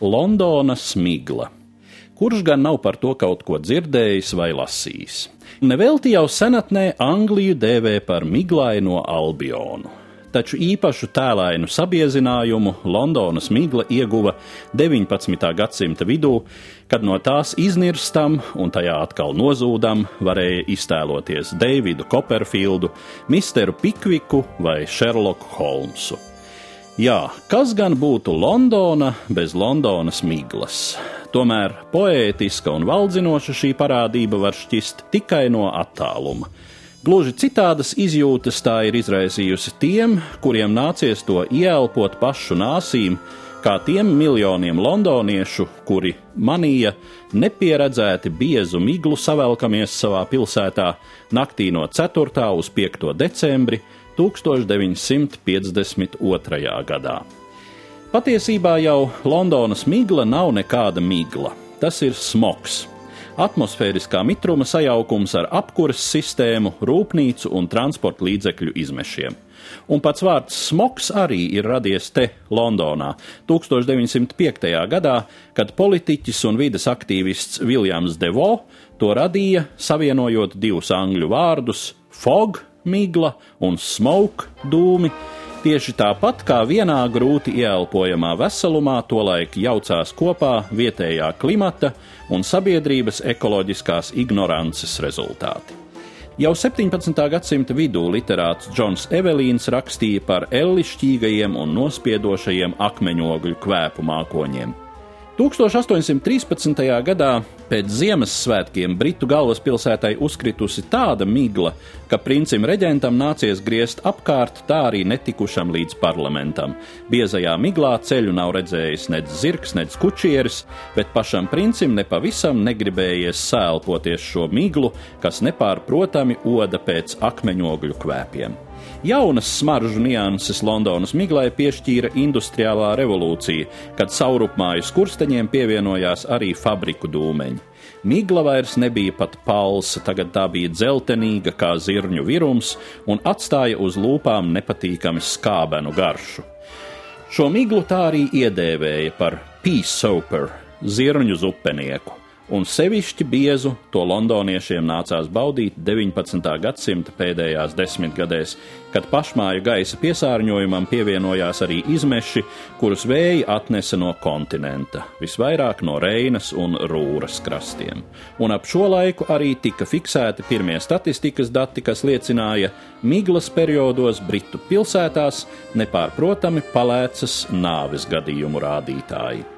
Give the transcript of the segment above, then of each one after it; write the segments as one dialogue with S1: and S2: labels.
S1: Londonas migla. Kurš gan nav par to kaut ko dzirdējis vai lasījis? Nevelti jau senatnē Angliju dēvē par miglaino Albionu taču īpašu tēlainu sabiezinājumu Londonas migla ieguva 19. gadsimta vidū, kad no tās iznirstam un tajā atkal nozūdam varēja iztēloties Deividu Koperfildu, Misteru Pikviku vai Šerloku Holmsu. Jā, kas gan būtu Londona bez Londonas miglas? Tomēr poētiska un valdzinoša šī parādība var šķist tikai no attāluma. Gluži citādas izjūtas tā ir izraisījusi tiem, kuriem nācies to ieelpot pašu nāsīm, kā tiem miljoniem londoniešu, kuri manīja nepieredzēti biezu miglu savelkamies savā pilsētā naktī no 4. uz 5. decembri 1952. gadā. Patiesībā jau Londonas migla nav nekāda migla, tas ir smogs atmosfēriskā mitruma sajaukums ar apkuras sistēmu, rūpnīcu un transporta līdzekļu izmešiem. Un pats vārds smogs arī ir radies te, Londonā, 1905. gadā, kad politiķis un vides aktīvists Viljams Devo to radīja, savienojot divus angļu vārdus - fog, migla un smoke, dūmi Tieši tāpat kā vienā grūti ieelpojamā veselumā tolaik jaucās kopā vietējā klimata un sabiedrības ekoloģiskās ignorances rezultāti. Jau 17. gadsimta vidū literāts Džons Evelīns rakstīja par ellišķīgajiem un nospiedošajiem akmeņogļu kvēpu mākoņiem. 1813. gadā pēc Ziemassvētkiem Britu galvaspilsētai uzkritusi tāda migla, ka princim reģentam nācies griezt apkārt tā arī netikušam līdz parlamentam. Biezajā miglā ceļu nav redzējis nec zirgs, nec kučieris, bet pašam princim nepavisam negribējies sēlpoties šo miglu, kas nepārprotami oda pēc akmeņogļu kvēpiem. Jaunas smaržu nianses Londonas miglai piešķīra industriālā revolūcija, kad saurupmāju skursteņiem pievienojās arī fabriku dūmeņi. Migla vairs nebija pat palsa, tagad tā bija dzeltenīga kā zirņu virums un atstāja uz lūpām nepatīkami skābenu garšu. Šo miglu tā arī iedēvēja par peace soper, zirņu zupenieku un sevišķi biezu to londoniešiem nācās baudīt 19. gadsimta pēdējās desmitgadēs, kad pašmāju gaisa piesārņojumam pievienojās arī izmeši, kurus vēji atnesa no kontinenta, visvairāk no Reinas un Rūras krastiem. Un ap šo laiku arī tika fiksēti pirmie statistikas dati, kas liecināja, miglas periodos Britu pilsētās nepārprotami palēcas nāves gadījumu rādītāji.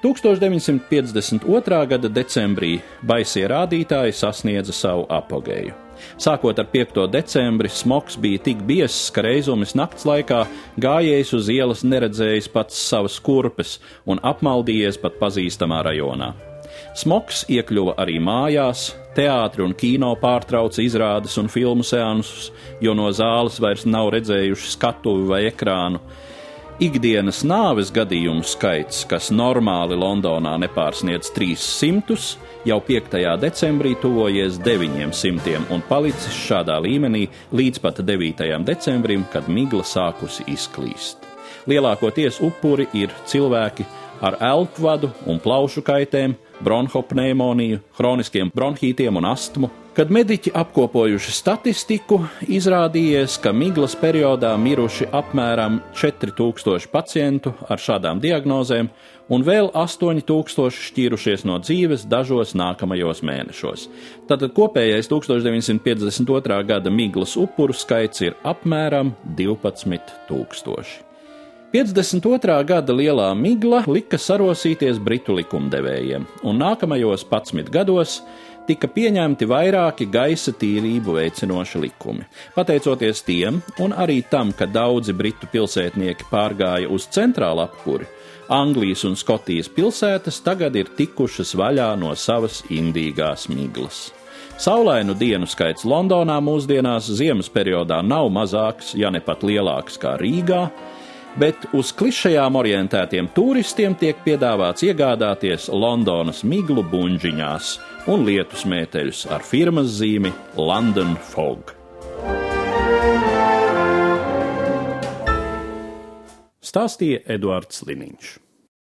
S1: 1952. gada decembrī baisie rādītāji sasniedza savu apogēju. Sākot ar 5. decembri, smogs bija tik biezs, ka reizumis nakts laikā gājējs uz ielas neredzējis pats savas kurpes un apmaldījies pat pazīstamā rajonā. Smogs iekļuva arī mājās, teātri un kino pārtrauca izrādes un filmu seansus, jo no zāles vairs nav redzējuši skatuvi vai ekrānu Ikdienas nāves gadījumu skaits, kas normāli Londonā nepārsniedz 300, jau 5. decembrī tuvojies 900 un palicis šādā līmenī līdz pat 9. decembrim, kad migla sākusi izklīst. Lielākoties upuri ir cilvēki ar elpvadu un plaušu kaitēm, bronhopneimoniju, hroniskiem bronhītiem un astmu, Kad mediķi apkopojuši statistiku, izrādījies, ka miglas periodā miruši apmēram 4000 pacientu ar šādām diagnozēm, un vēl 8000 šķīrušies no dzīves dažos nākamajos mēnešos. Tātad kopējais 1952. gada miglas upuru skaits ir apmēram 12000. 52. gada lielā migla lika sarosīties britu likumdevējiem, un nākamajos 11 gados tika pieņemti vairāki gaisa tīrību veicinoši likumi. Pateicoties tiem, un arī tam, ka daudzi britu pilsētnieki pārgāja uz centrālu apkuri, Anglijas un Skotijas pilsētas tagad ir tikušas vaļā no savas indīgās miglas. Saulainu dienu skaits Londonā mūsdienās ziemas periodā nav mazāks, ja ne pat lielāks kā Rīgā, bet uz klišajām orientētiem turistiem tiek piedāvāts iegādāties Londonas miglu buļģiņās un lietus mēteļus ar firmas zīmi London Fog. Stāstīja Eduards Liniņš.